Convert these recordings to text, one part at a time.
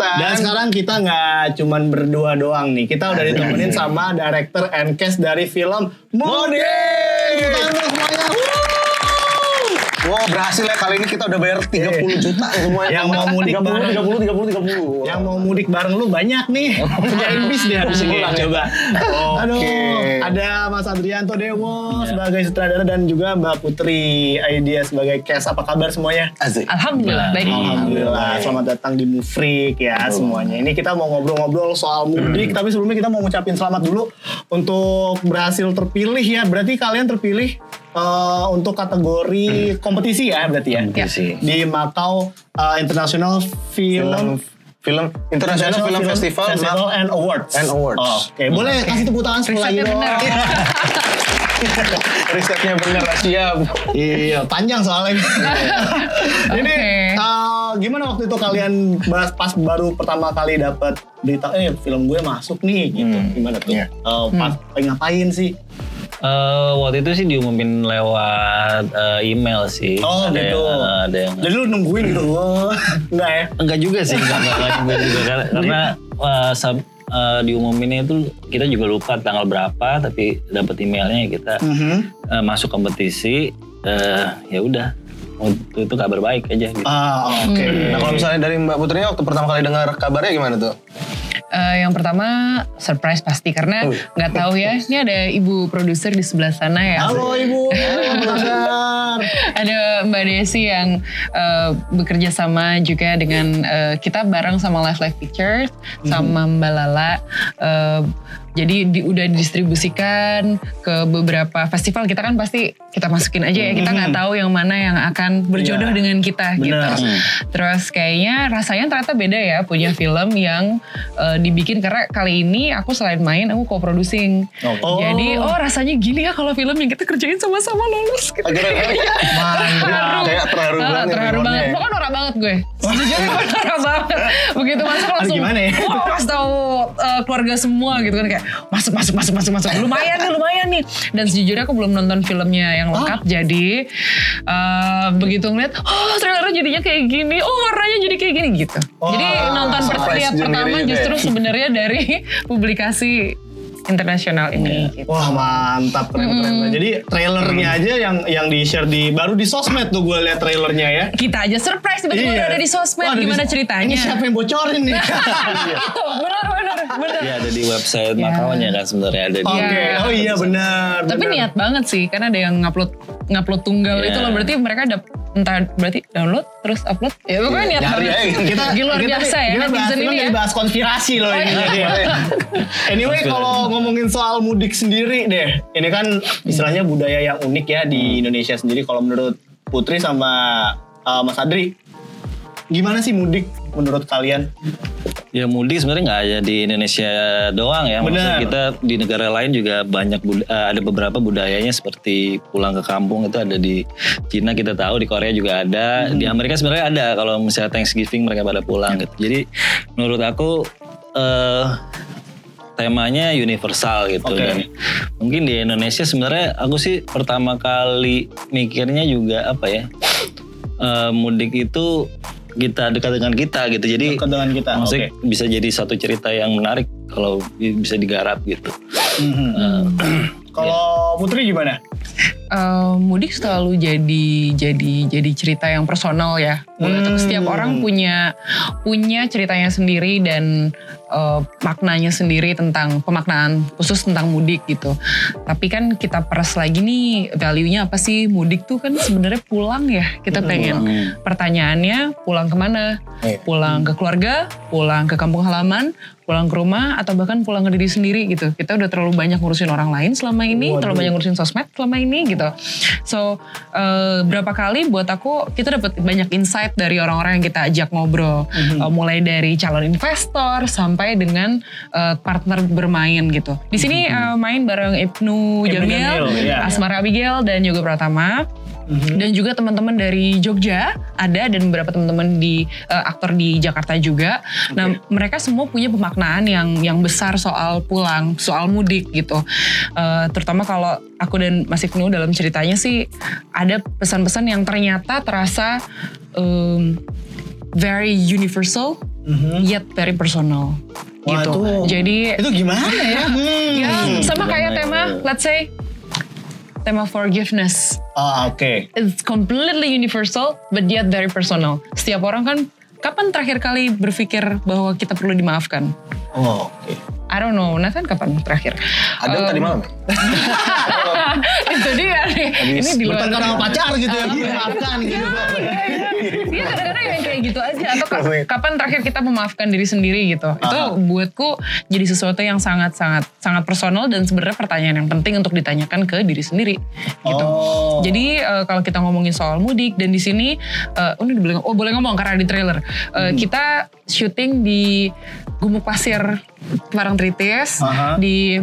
Adam. Dan sekarang kita nggak cuman berdua doang nih. Kita udah ditemenin sama director and cast dari film. Tepuk tangan dulu semuanya. Wuh. Wow berhasil ya kali ini kita udah bayar 30 juta semuanya. Yang mau mudik 30, bareng. 30, 30, 30. Yang mau mudik bareng lu banyak nih. Pujain bis sini. Pulang ya. Coba. Aduh, Oke. ada Mas Adrianto Dewo sebagai sutradara dan juga Mbak Putri Aidia sebagai cast. Apa kabar semuanya? Asik. Alhamdulillah baik. Alhamdulillah, selamat datang di Mufrik ya semuanya. Ini kita mau ngobrol-ngobrol soal mudik, tapi sebelumnya kita mau ngucapin selamat dulu untuk berhasil terpilih ya. Berarti kalian terpilih eh, untuk kategori kompetisi ya berarti ya? Kompetisi. Di Macau eh, International Film Film film International Film, Festival, Festival and Awards. And Awards. Oke, boleh kasih tepuk tangan sebelah itu. bener. risetnya bener siap. Iya, panjang soalnya. Ini Oke. uh, gimana waktu itu kalian bahas pas baru pertama kali dapat berita eh film gue masuk nih gitu. Hmm. Gimana tuh? Iya. Uh, pas lagi ngapain sih? Eh, waktu itu sih diumumin lewat eh, email sih. Oh, ada gitu. Yang, eh, ada yang Jadi lu nungguin gitu. Enggak ya? enggak juga sih, enggak enggak, enggak juga, juga. karena, karena eh, sab- eh, diumuminnya itu kita juga lupa tanggal berapa, tapi dapat emailnya kita Mhm. eh, masuk kompetisi. eh, ya udah, waktu itu kabar baik aja gitu. Ah, oke. Nah kalau misalnya dari Mbak Putrinya waktu pertama kali dengar kabarnya gimana tuh? Eh, yang pertama surprise pasti karena Oh. nggak tahu ya. Ini ada ibu produser di sebelah sana ya. Halo Ibu, ada Mbak Desi yang eh, bekerja sama juga dengan eh, kita bareng sama Live Live Pictures sama Mbak Lala. Eh, jadi di, udah didistribusikan ke beberapa festival kita kan pasti kita masukin aja ya kita nggak tahu yang mana yang akan berjodoh Iya. dengan kita gitu. Benar. Terus kayaknya rasanya ternyata beda ya punya film yang eh, dibikin karena kali ini aku selain main aku co-producing. Oh. Jadi oh rasanya gini ya kalau film yang kita kerjain sama-sama lolos gitu. Akhirnya Mantap. kayak terharu Ah, banget. terharu banget. ya. Kan norak banget gue. Sejujurnya gue norak banget. Begitu masuk langsung. gimana ya? Wah kasih tahu uh, keluarga semua gitu kan kayak masuk masuk masuk masuk masuk. Lumayan nih lumayan nih. Dan sejujurnya aku belum nonton filmnya yang lengkap. Jadi uh, begitu ngeliat oh trailernya jadinya kayak gini. Oh warnanya jadi kayak gini gitu. Wah, jadi nonton sendiri pertama justru ya. sebenarnya dari publikasi internasional ini. Gitu. Wah mantap keren keren. Jadi trailernya aja yang yang di share di baru di sosmed tuh gue lihat trailernya ya. Kita aja surprise tiba-tiba udah ada di sosmed. Wah, ada di- Gimana ceritanya? Ini siapa yang bocorin nih? Itu benar benar benar. Ya ada di website Ya. Makaunya kan sebenarnya ada di. Oke, Iya. oh iya benar. Tapi benar. niat banget sih, karena ada yang ngupload ngupload tunggal Iya. itu loh. Berarti mereka ada entah berarti download terus upload. Ya pokoknya niat Nyari banget. aja. kita Gila, luar kita, biasa ya kita bahas netizen ini ya. bahas konspirasi loh ini. iya. jadi ya. anyway kalau ngomongin soal mudik sendiri deh, ini kan istilahnya budaya yang unik ya di Indonesia sendiri. Kalau menurut Putri sama uh, Mas Adri, gimana sih mudik menurut kalian? Ya mudik sebenarnya nggak hanya di Indonesia doang ya. Maksudnya Benar. kita di negara lain juga banyak eh, ada beberapa budayanya seperti pulang ke kampung itu ada di Cina kita tahu di Korea juga ada di Amerika sebenarnya ada kalau misalnya Thanksgiving mereka pada pulang gitu. Jadi menurut aku eh temanya universal gitu Oke. dan mungkin di Indonesia sebenarnya aku sih pertama kali mikirnya juga apa ya eh, mudik itu kita dekat dengan kita gitu jadi Dekat dengan kita, maksudnya oke. bisa jadi satu cerita yang menarik kalau bi- bisa digarap gitu Mhm. Kalau Putri gimana? Eh, mudik selalu jadi jadi jadi cerita yang personal ya. Aku setiap orang punya punya ceritanya sendiri dan eh, maknanya sendiri tentang pemaknaan khusus tentang mudik gitu. Tapi kan kita peras lagi nih value-nya apa sih mudik tuh kan sebenarnya pulang ya. Kita pengen pertanyaannya pulang ke mana? Iya. Pulang ke keluarga, pulang ke kampung halaman, pulang ke rumah atau bahkan pulang ke diri sendiri gitu. Kita udah terlalu banyak ngurusin orang lain selama ini, terlalu banyak ngurusin sosmed selama ini gitu. So eh, berapa kali buat aku kita dapat banyak insight dari orang-orang yang kita ajak ngobrol, Eh, mulai dari calon investor sampai dengan eh, partner bermain gitu. Di sini eh, main bareng Ibnu Ibnu Jamil, Jamil, iya. Asmara Abigail dan juga Pratama. Dan juga teman-teman dari Jogja ada dan beberapa teman-teman di eh, aktor di Jakarta juga. Nah, mereka semua punya pemaknaan yang yang besar soal pulang, soal mudik gitu. Eh, terutama kalau aku dan Mas Ibnu dalam ceritanya sih ada pesan-pesan yang ternyata terasa em, very universal yet very personal Wah, gitu. itu- Jadi Itu gimana ya? ya sama kayak tema itu? let's say tema forgiveness. Ah, oke. It's completely universal but yet very personal. Setiap orang kan kapan terakhir kali berpikir bahwa kita perlu dimaafkan? Oh, oke. I don't know, Nathan kapan terakhir? Ada Um, tadi malam. itu dia nih. Ini di luar Bertengkar sama pacar gitu ya, maafkan gitu. Iya kadang-kadang yang kayak gitu aja atau ka- kapan terakhir kita memaafkan diri sendiri gitu. Itu buatku jadi sesuatu yang sangat sangat sangat personal dan sebenarnya pertanyaan yang penting untuk ditanyakan ke diri sendiri gitu. Oh. Jadi eh, kalau kita ngomongin soal mudik dan di sini eh, oh, ini boleh oh boleh ngomong karena di trailer. Eh, Kita syuting di Gumuk Pasir Parangtritis Aha. di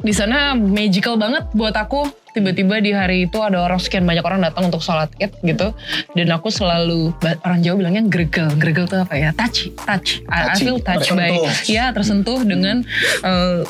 di sana magical banget buat aku tiba-tiba di hari itu ada orang sekian banyak orang datang untuk sholat id gitu. Dan aku selalu orang Jawa bilangnya gregel gregel tuh apa ya? Touch touch I, I feel touched by ya tersentuh dengan eh,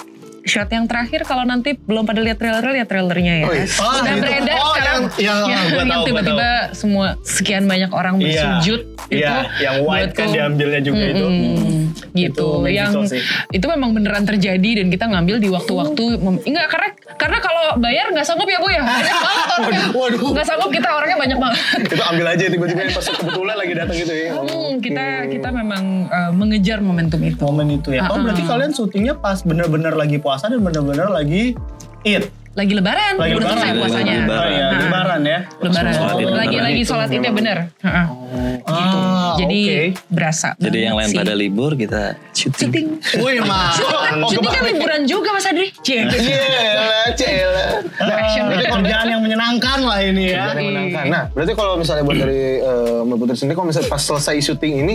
shot yang terakhir kalau nanti belum pada lihat trailer lihat trailernya ya Oh, iya. Oh, udah gitu. beredar Oh, sekarang yang- yang- tahu, yang gua tiba-tiba semua sekian banyak orang Iya. bersujud Iya, yang white kan diambilnya juga itu. Mm-mm, gitu Itu yang sih. itu memang beneran terjadi dan kita ngambil di waktu-waktu enggak karena karena kalau bayar nggak sanggup ya bu ya banyak banget orangnya Waduh. nggak sanggup kita orangnya banyak banget Itu ambil aja tiba-tiba pas kebetulan lagi datang gitu ya. Hmm, kita kita memang uh, mengejar momentum itu Momen itu ya. Oh, Ah, berarti ah. kalian syutingnya pas bener-bener lagi puasa dan bener-bener lagi Id. lagi lebaran Lagi lebaran. selesai puasanya Lebaran. Oh iya, Ah. lebaran ya. lebaran lagi lagi sholat id ya bener Heeh. gitu Ah, jadi oke. berasa Jadi yang lain pada libur kita syuting. syuting Wih, mah. syuting kan liburan juga mas Adri Cie. Cela, cela. Action Berarti banget. kerjaan yang menyenangkan lah ini ya. Yang menyenangkan. Nah, berarti kalau misalnya buat dari eh, Mbak Putri sendiri, kalau misalnya pas selesai syuting ini,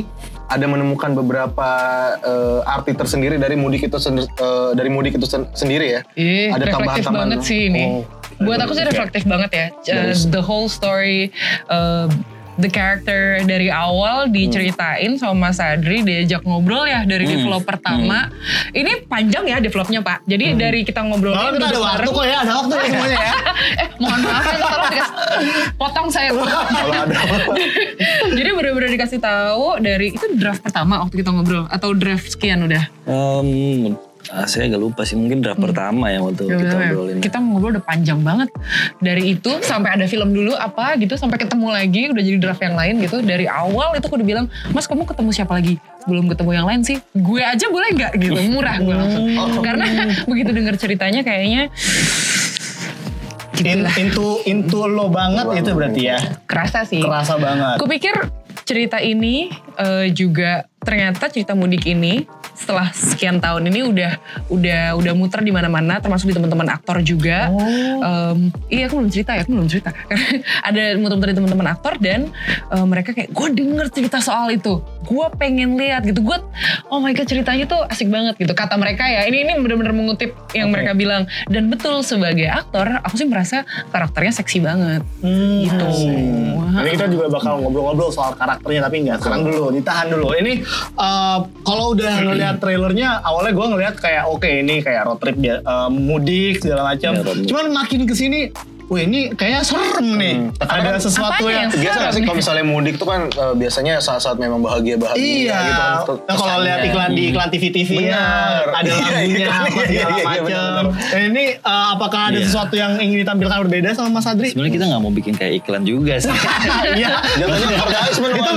ada menemukan beberapa eh, arti tersendiri dari mudik itu sen- eh, dari mudik itu sen- sendiri ya? Ih, ada reflektif tambahan-tambahan. banget sih ini. Oh. Buat aku sih reflektif banget ya. Uh, the whole story, uh, the character dari awal diceritain sama Mas Adri, diajak ngobrol ya dari develop pertama. Ini panjang ya developnya Pak. Jadi dari kita ngobrol Kalau kita ada waktu kok ya, ada waktu ya semuanya ya. eh mohon maaf ya tolong dikasih potong saya Kalau ada jadi bener-bener dikasih tahu dari itu draft pertama waktu kita ngobrol atau draft sekian udah? Em, ah, saya agak lupa sih mungkin draft pertama ya waktu kita Ya, ngobrolin. kita ngobrol udah panjang banget. Dari itu sampai ada film dulu apa gitu sampai ketemu lagi udah jadi draft yang lain gitu. Dari awal itu aku udah bilang mas kamu ketemu siapa lagi? Belum ketemu yang lain sih. Gue aja boleh nggak gitu? Murah gue langsung. Karena begitu dengar ceritanya kayaknya In, into into lo banget itu berarti ya. kerasa sih. Kerasa banget. Aku pikir cerita ini eh, juga ternyata cerita mudik ini setelah sekian tahun ini udah udah udah muter di mana-mana termasuk di teman-teman aktor juga. Em, iya aku belum cerita ya, aku belum cerita. Ada muter-muter di teman-teman aktor dan eh, mereka kayak gue denger cerita soal itu, gue pengen lihat gitu. Gue oh my god ceritanya tuh asik banget gitu. Kata mereka ya, ini ini benar-benar mengutip yang Oke. mereka bilang dan betul sebagai aktor aku sih merasa karakternya seksi banget. Hmm, Gitu. Ini kita juga bakal ngobrol-ngobrol soal karakternya tapi nggak sekarang dulu, ditahan dulu. Ini eh, kalau udah ngelihat trailernya, awalnya gue ngelihat kayak oke ini kayak road trip dia eh, mudik segala macam. Ya. Cuman makin ke sini, wah ini kayaknya serem nih. Ada sesuatu Apanya yang yang Biasa nggak sih kalau misalnya mudik tuh kan eh, biasanya saat-saat memang bahagia-bahagia Iya, gitu kan. nah, kalau lihat iklan di iklan TV-TV ya, Benar. ada Iya, lagunya iya, apa iya, segala iya, iya, macam. Nah, ini eh, apakah ada Iya. sesuatu yang ingin ditampilkan berbeda sama Mas Adri? Sebenarnya kita nggak mau bikin kayak iklan juga sih. Iya. Jatuhnya advertisement. Itu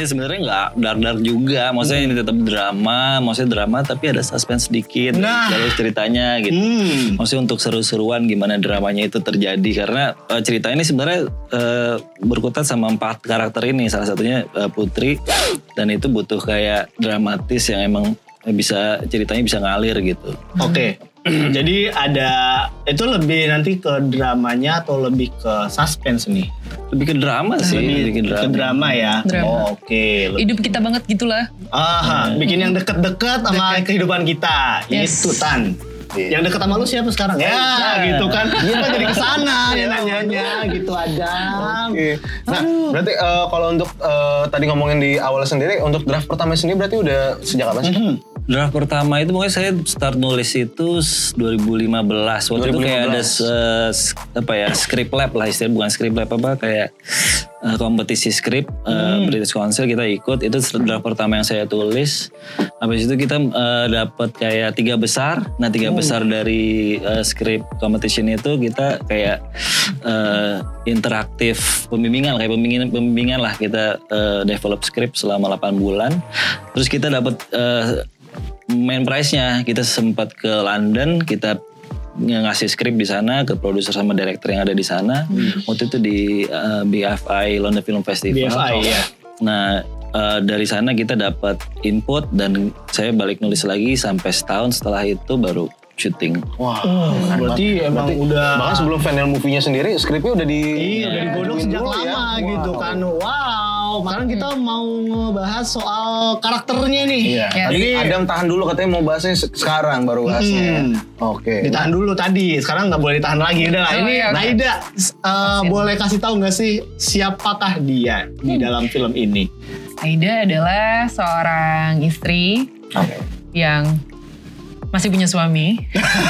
Saya sebenarnya nggak dar-dar juga. Maksudnya ini tetap drama, maksudnya drama tapi ada suspense sedikit. Nah. Jalur ceritanya gitu. Hmm. Maksudnya untuk seru-seruan gimana dramanya itu terjadi karena eh, cerita ini sebenarnya eh, berkutat sama empat karakter ini salah satunya eh, Putri dan itu butuh kayak dramatis yang emang bisa ceritanya bisa ngalir gitu. Oke. Jadi ada itu lebih nanti ke dramanya atau lebih ke suspense nih? Lebih ke drama sih, lebih ke drama. Ke drama ya. Drama. Oh, Oke. Lebih- hidup kita banget gitulah. Aha, bikin yang deket-deket sama kehidupan kita. Yes. Itu Tan. Yang deket sama lu siapa sekarang? Ya, gitu kan. Kita jadi ke sana ya nanyanya gitu aja. Oke. Nah, berarti eh, kalau untuk eh, tadi ngomongin di awal sendiri, untuk draft pertama sendiri berarti udah sejak kapan sih? Mhm. Draft pertama itu pokoknya saya start nulis itu s- 2015. Waktu itu kayak ada 2015. s- s- apa ya script lab lah istilahnya bukan script lab apa kayak eh, kompetisi skrip eh, British Council kita ikut itu draft pertama yang saya tulis. Habis itu kita eh, dapat kayak tiga besar. Nah tiga besar dari eh, skrip competition itu kita kayak eh, interaktif pembimbingan kayak pembimbingan pembimbingan lah kita eh, develop script selama 8 bulan. Terus kita dapat eh, main prize-nya kita sempat ke London kita ng- ngasih skrip di sana ke produser sama director yang ada di sana. Waktu itu di uh, BFI London Film Festival. BFI, ya. nah uh, dari sana kita dapat input dan saya balik nulis lagi sampai setahun setelah itu baru syuting Wah, Berarti emang udah bahkan sebelum final movie-nya sendiri skripnya udah di Iya, udah digodok sejak dulu lama ya. gitu Wow. kan. Wow, sekarang kita mau ngebahas soal karakternya nih. Iya. Ya. Tadi Jadi Adam tahan dulu katanya mau bahasnya se- sekarang baru bahasnya. Hmm. Oke. ditahan dulu tadi, sekarang nggak boleh ditahan lagi. Udah lah, Oh, ini oke. Naida uh, boleh kasih tahu nggak sih siapakah dia di Hmm. dalam film ini? Aida adalah seorang istri Oke. yang masih punya suami.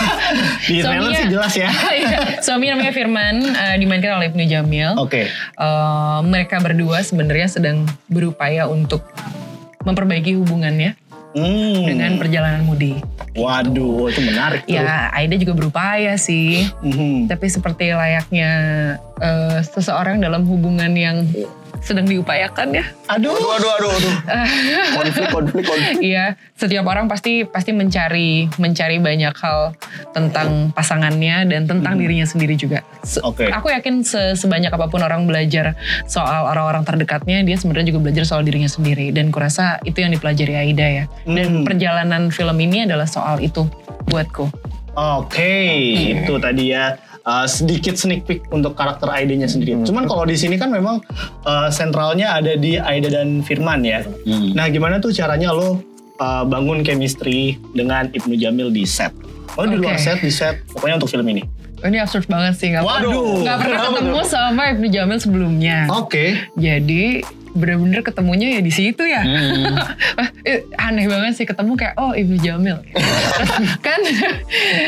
Di Suaminya- sih jelas ya. Iya, Suaminya namanya Firman, eh, dimainkan oleh Ibnu Jamil. Oke. Eh, mereka berdua sebenarnya sedang berupaya untuk memperbaiki hubungannya Hmm. dengan perjalanan mudi. Waduh, itu menarik tuh. Ya, Aida juga berupaya sih. Mhm. Tapi seperti layaknya eh, seseorang dalam hubungan yang sedang diupayakan ya. Aduh. Aduh, aduh, aduh, aduh. konflik, konflik, konflik. Iya, setiap orang pasti pasti mencari mencari banyak hal tentang pasangannya dan tentang dirinya sendiri juga. Se- Oke. Aku yakin se- sebanyak apa pun orang belajar soal orang-orang terdekatnya, dia sebenarnya juga belajar soal dirinya sendiri. Dan kurasa itu yang dipelajari Aida ya. Dan Hmm. perjalanan film ini adalah soal itu buatku. Oke, itu tadi ya uh, sedikit sneak peek untuk karakter Aida-nya sendiri. Cuman kalau di sini kan memang uh, sentralnya ada di Aida dan Firman ya. Hmm. Nah, gimana tuh caranya lo uh, bangun chemistry dengan Ibnu Jamil di set? Oh, di luar set, di set. Pokoknya untuk film ini. Ini absurd banget sih, nggak pernah- Waduh. nggak pernah ketemu sama Ibnu Jamil sebelumnya. Oke. Jadi bener-bener ketemunya ya di situ ya. Eh, Aneh banget sih ketemu kayak oh Ibnu Jamil. kan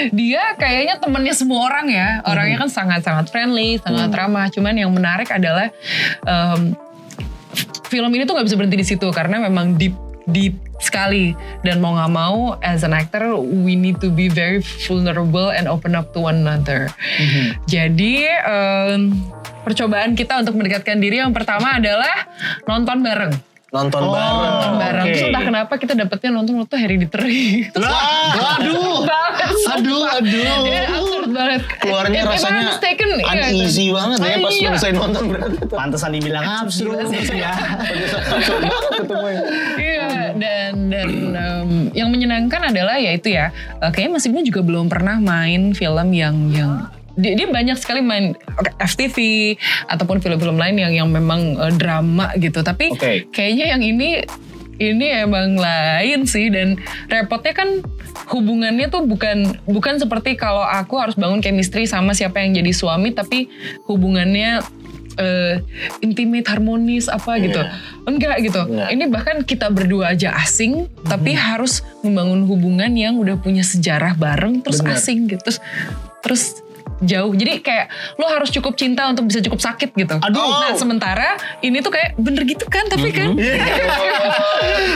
dia kayaknya temennya semua orang ya. Orangnya kan sangat-sangat friendly, sangat ramah. Cuman yang menarik adalah em, film ini tuh nggak bisa berhenti di situ karena memang deep deep sekali dan mau nggak mau as an actor we need to be very vulnerable and open up to one another. Jadi em, percobaan kita untuk mendekatkan diri yang pertama adalah nonton bareng. Nonton Oh. bareng. Nonton bareng. oke. Terus entah kenapa kita dapetnya nonton waktu Hereditary. Terus Lah, waduh. banget. Aduh, aduh. Ya, absurd banget. Keluarnya I'm rasanya mistaken, iya, uneasy banget ya pas Iya. selesai nonton berarti. Pantesan dibilang absurd ya. Ketemunya. Iya dan dan em, yang menyenangkan adalah ya itu ya eh, kayaknya Mas Ibnu juga belum pernah main film yang yang dia, dia banyak sekali main FTV ataupun film-film lain yang yang memang eh, drama gitu. Tapi Oke. kayaknya yang ini ini emang lain sih. Dan repotnya kan hubungannya tuh bukan bukan seperti kalau aku harus bangun chemistry sama siapa yang jadi suami tapi hubungannya eh, intimate harmonis apa gitu. Enggak gitu. Enggak. ini bahkan kita berdua aja asing tapi harus membangun hubungan yang udah punya sejarah bareng terus Benar. asing gitu. Terus terus jauh jadi kayak lo harus cukup cinta untuk bisa cukup sakit gitu Aduh. nah sementara ini tuh kayak bener gitu kan tapi kan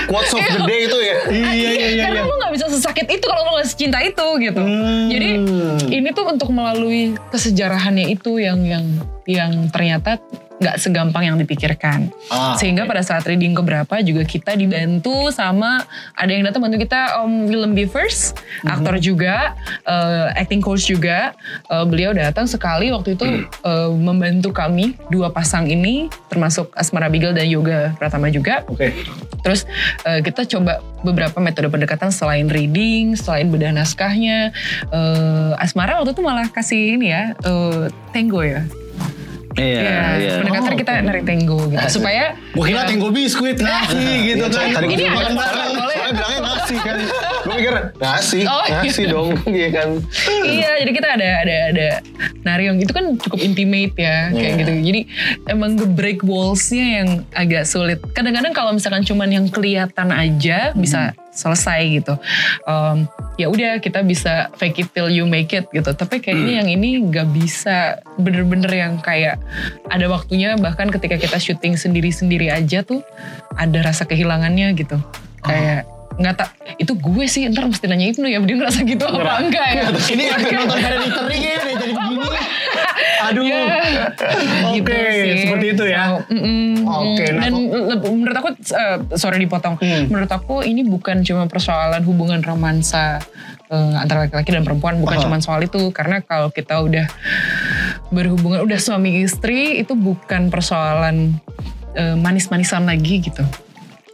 Quotes of the day itu ya. Iya, iya, iya. karena iya. lo nggak bisa sesakit itu kalau lo nggak secinta itu gitu. Hmm. Jadi ini tuh untuk melalui kesejarahannya itu yang yang yang ternyata nggak segampang yang dipikirkan. Ah, Sehingga pada saat reading keberapa juga kita dibantu sama ada yang datang bantu kita Om Willem Beavers, aktor juga, eh, acting coach juga. Eh, beliau datang sekali waktu itu eh, membantu kami dua pasang ini termasuk Asmara Bigel dan Yoga Pratama juga. Oke. Terus eh, kita coba beberapa metode pendekatan selain reading, selain bedah naskahnya. Eh, Asmara waktu itu malah kasih ini ya, eh, tango ya. Iya, Ya, iya. pendekatan kita narik tango gitu supaya Gue kira tenggo biskuit ngasih gitu kan. Tadi ada makan bareng boleh Soalnya bilangnya ngasih kan. Gue mikir ngasih, Oh, iya. ngasih dong, iya kan. iya, jadi kita ada ada ada Naryong itu kan cukup intimate ya kayak Iya. gitu. Jadi emang nge-break walls-nya yang agak sulit. Kadang-kadang kalau misalkan cuman yang kelihatan aja bisa selesai gitu. Em, ya udah kita bisa fake it till you make it gitu. Tapi kayaknya yang ini nggak bisa bener-bener yang kayak ada waktunya bahkan ketika kita syuting sendiri-sendiri aja tuh ada rasa kehilangannya gitu. Kayak nggak tak itu gue sih ntar mesti nanya Ibnu ya dia ngerasa gitu apa enggak ya Ini nonton Hereditary kayaknya jadi begini. Aduh. Ya, Oke, gitu sih. seperti itu ya. Oh, mm-mm, Oke, mm. nah dan menurut aku, eh, sorry dipotong. Hmm. Menurut aku ini bukan cuma persoalan hubungan romansa eh, antara laki-laki dan perempuan, bukan Aha. cuma soal itu. Karena kalau kita udah berhubungan, udah suami istri, itu bukan persoalan eh, manis-manisan lagi gitu.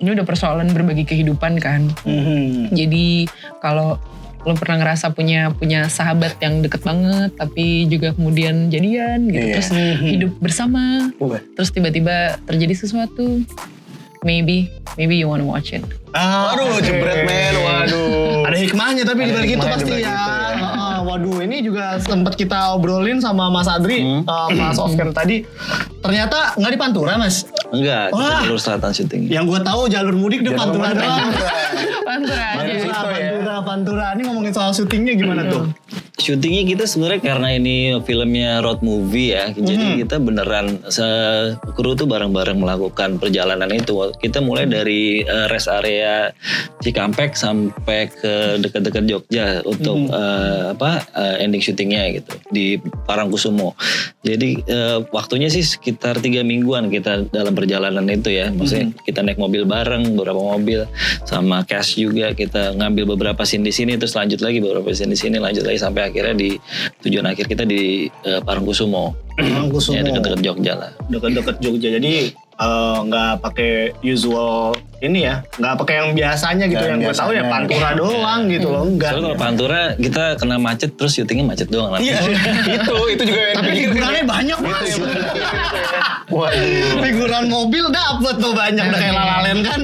Ini udah persoalan berbagi kehidupan kan. Mhm. Jadi kalau lo pernah ngerasa punya punya sahabat yang deket banget tapi juga kemudian jadian gitu Iya. terus hidup bersama Wah. terus tiba-tiba terjadi sesuatu maybe maybe you wanna watch it Ah, Waduh, oke. jebret men, waduh. Ada hikmahnya tapi di Ada balik itu pasti ya. itu waduh, ini juga sempat kita obrolin sama Mas Adri, Hmm. eh, Mas Oscar tadi. Ternyata nggak di Pantura, Mas. Enggak, kita jalur selatan syuting. Yang gue tahu jalur mudik di Jalur Pantura doang. Pantura. Pantura, Itu ya. Pantura, Pantura. Ini ngomongin soal syutingnya gimana tuh? Syutingnya kita sebenarnya karena ini filmnya road movie ya, jadi kita beneran se kru tuh bareng-bareng melakukan perjalanan itu. Kita mulai dari eh, rest area Cikampek sampai ke dekat-dekat Jogja untuk eh, apa eh, ending syutingnya gitu di Parangkusumo. Jadi eh, waktunya sih sekitar tiga mingguan kita dalam perjalanan itu ya. Maksudnya kita naik mobil bareng beberapa mobil sama cash juga kita ngambil beberapa scene di sini terus lanjut lagi beberapa scene di sini lanjut lagi sampai akhirnya di tujuan akhir kita di eh, Parangkusumo. Parangkusumo. Ya dekat-dekat Jogja lah. Dekat-dekat Jogja. Jadi eh, nggak pakai usual ini ya, nggak pakai yang biasanya gitu. Yang yang gue tahu ya. Pantura doang gitu loh, enggak. Soalnya kalau Pantura kita kena macet terus syutingnya macet doang lah. Iya. itu, itu juga yang Tapi figurannya banyak mas. Waduh. Figuran mobil dapet tuh banyak udah kayak lalalen kan.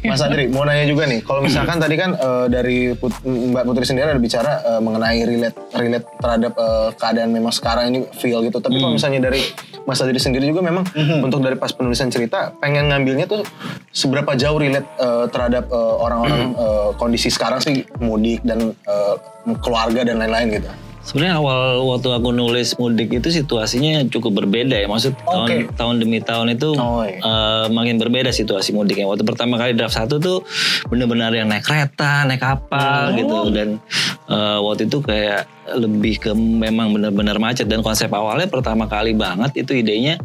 Mas Adri, mau nanya juga nih, kalau misalkan tadi kan eh, dari Put- Mbak Putri sendiri ada bicara eh, mengenai relate relate terhadap eh, keadaan memang sekarang ini feel gitu. Tapi kalau misalnya dari Mas Adri sendiri juga memang untuk dari pas penulisan cerita pengen ngambilnya tuh seberapa jauh relate eh, terhadap orang-orang eh, kondisi sekarang sih mudik dan eh, keluarga dan lain-lain gitu. Sebenarnya awal waktu aku nulis mudik itu situasinya cukup berbeda ya. Maksud tahun Oke. tahun demi tahun itu Oh, iya. eh, makin berbeda situasi mudiknya. Waktu pertama kali draft satu tuh bener-bener yang naik kereta, naik kapal gitu dan eh, waktu itu kayak lebih ke memang benar-benar macet dan konsep awalnya pertama kali banget itu idenya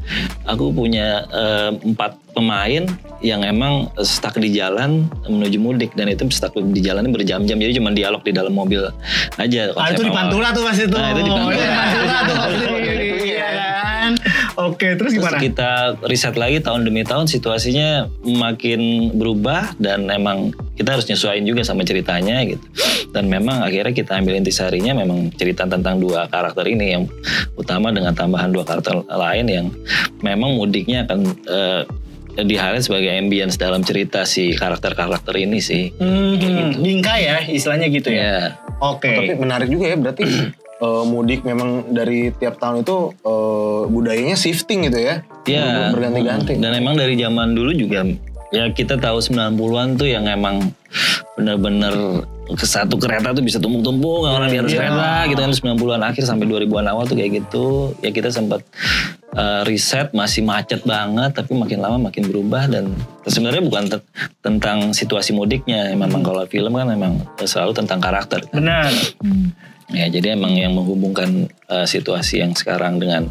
aku punya eh, empat pemain yang emang stuck di jalan menuju mudik dan itu stuck di jalan berjam-jam jadi cuma dialog di dalam mobil aja Ah itu di. Pantura tuh mas itu. Nah, itu di Pantura. Oh, Pantura tuh pasti. Iya kan. Oke terus Terus gimana? kita riset lagi tahun demi tahun situasinya makin berubah dan emang kita harus nyesuaiin juga sama ceritanya gitu. Dan memang akhirnya kita ambil intisarinya memang cerita tentang dua karakter ini yang utama dengan tambahan dua karakter lain yang memang mudiknya akan eh, di highlight sebagai ambience dalam cerita si karakter-karakter ini sih. Hmm, bingkai ya istilahnya gitu ya. Ya. Oke. Tapi menarik juga ya berarti eh, mudik memang dari tiap tahun itu eh, budayanya shifting gitu ya. Iya. Berganti-ganti. Dan emang dari zaman dulu juga ya kita tahu 90-an tuh yang emang bener-bener ke satu kereta tuh bisa tumpuk-tumpuk orang di atas Iya. kereta gitu kan 90-an akhir sampai 2000-an awal tuh kayak gitu. Ya kita sempat eh, riset masih macet banget tapi makin lama makin berubah dan sebenarnya bukan te- tentang situasi mudiknya. Memang kalau film kan memang selalu tentang karakter. kan. Benar. Ya jadi emang yang menghubungkan eh, situasi yang sekarang dengan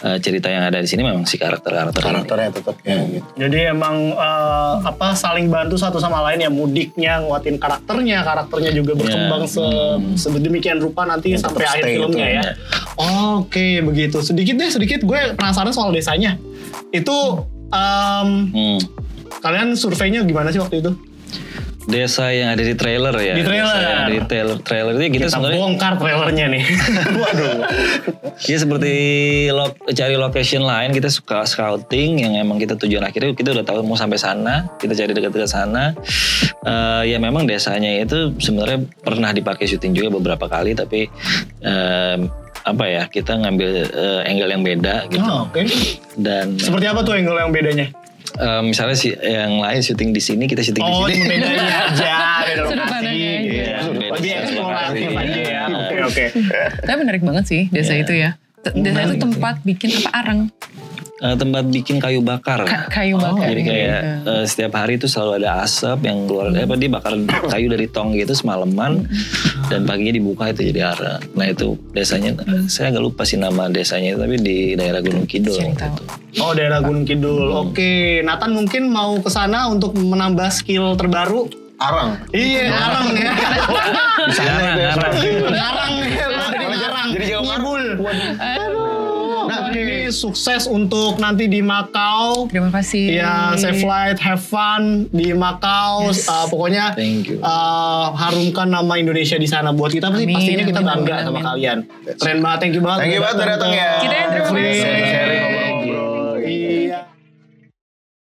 eh, cerita yang ada di sini memang si karakter-karakter ini. Karakternya tetap ya gitu. Jadi emang eh, apa saling bantu satu sama lain ya mudiknya nguatin karakternya, karakternya juga berkembang se sedemikian rupa nanti Ya, sampai akhir filmnya ya. ya. Oke begitu. Sedikit deh sedikit gue penasaran soal desanya. Itu em, Hmm. kalian surveinya gimana sih waktu itu? Desa yang ada di trailer ya. Di trailer. Desa yang ada di trailer. Trailer itu kita, Kita sebenarnya bongkar trailernya nih. Waduh. ya seperti lo, cari location lain kita suka scouting yang emang kita tujuan akhirnya kita udah tahu mau sampai sana kita cari dekat-dekat sana Eh, ya memang desanya itu sebenarnya pernah dipakai syuting juga beberapa kali tapi em, apa ya kita ngambil eh, angle yang beda gitu Oh, Oke. dan Seperti apa tuh angle yang bedanya? Eh, misalnya si yang lain syuting di sini kita syuting Oh, di sini cuma bedanya aja, beda lokasi. Iya, Lebih eksploratif lokasi. aja ya. Iya. Oke, oke. Tapi menarik banget sih desa Iya. itu ya. Desa itu tempat bikin apa arang, Eh, tempat bikin kayu bakar Ka- kayu bakar. Jadi gitu. kayak eh, setiap hari itu selalu ada asap yang keluar, eh, apa dia bakar kayu dari tong gitu semalaman dan paginya dibuka itu jadi arang. Nah itu desanya, saya agak lupa sih nama desanya tapi di daerah Gunung Kidul. Gitu. Oh, daerah Gunung Kidul. Oke, Nathan mungkin mau ke sana untuk menambah skill terbaru. Arang. Iya, arang ya. Arang, arang. Arang ya, jadi arang. Jadi jauh Ngibul. Nah, ini sukses untuk nanti di Makau. Terima kasih. Ya, safe flight, have fun di Makau. Yes. Uh, pokoknya Thank you. uh, harumkan nama Indonesia di sana. Buat kita Amin, pastinya kita bangga amin, sama amin. kalian. Keren banget, thank you banget. Thank you udah banget udah datang ya. Kita yang terima kasih. y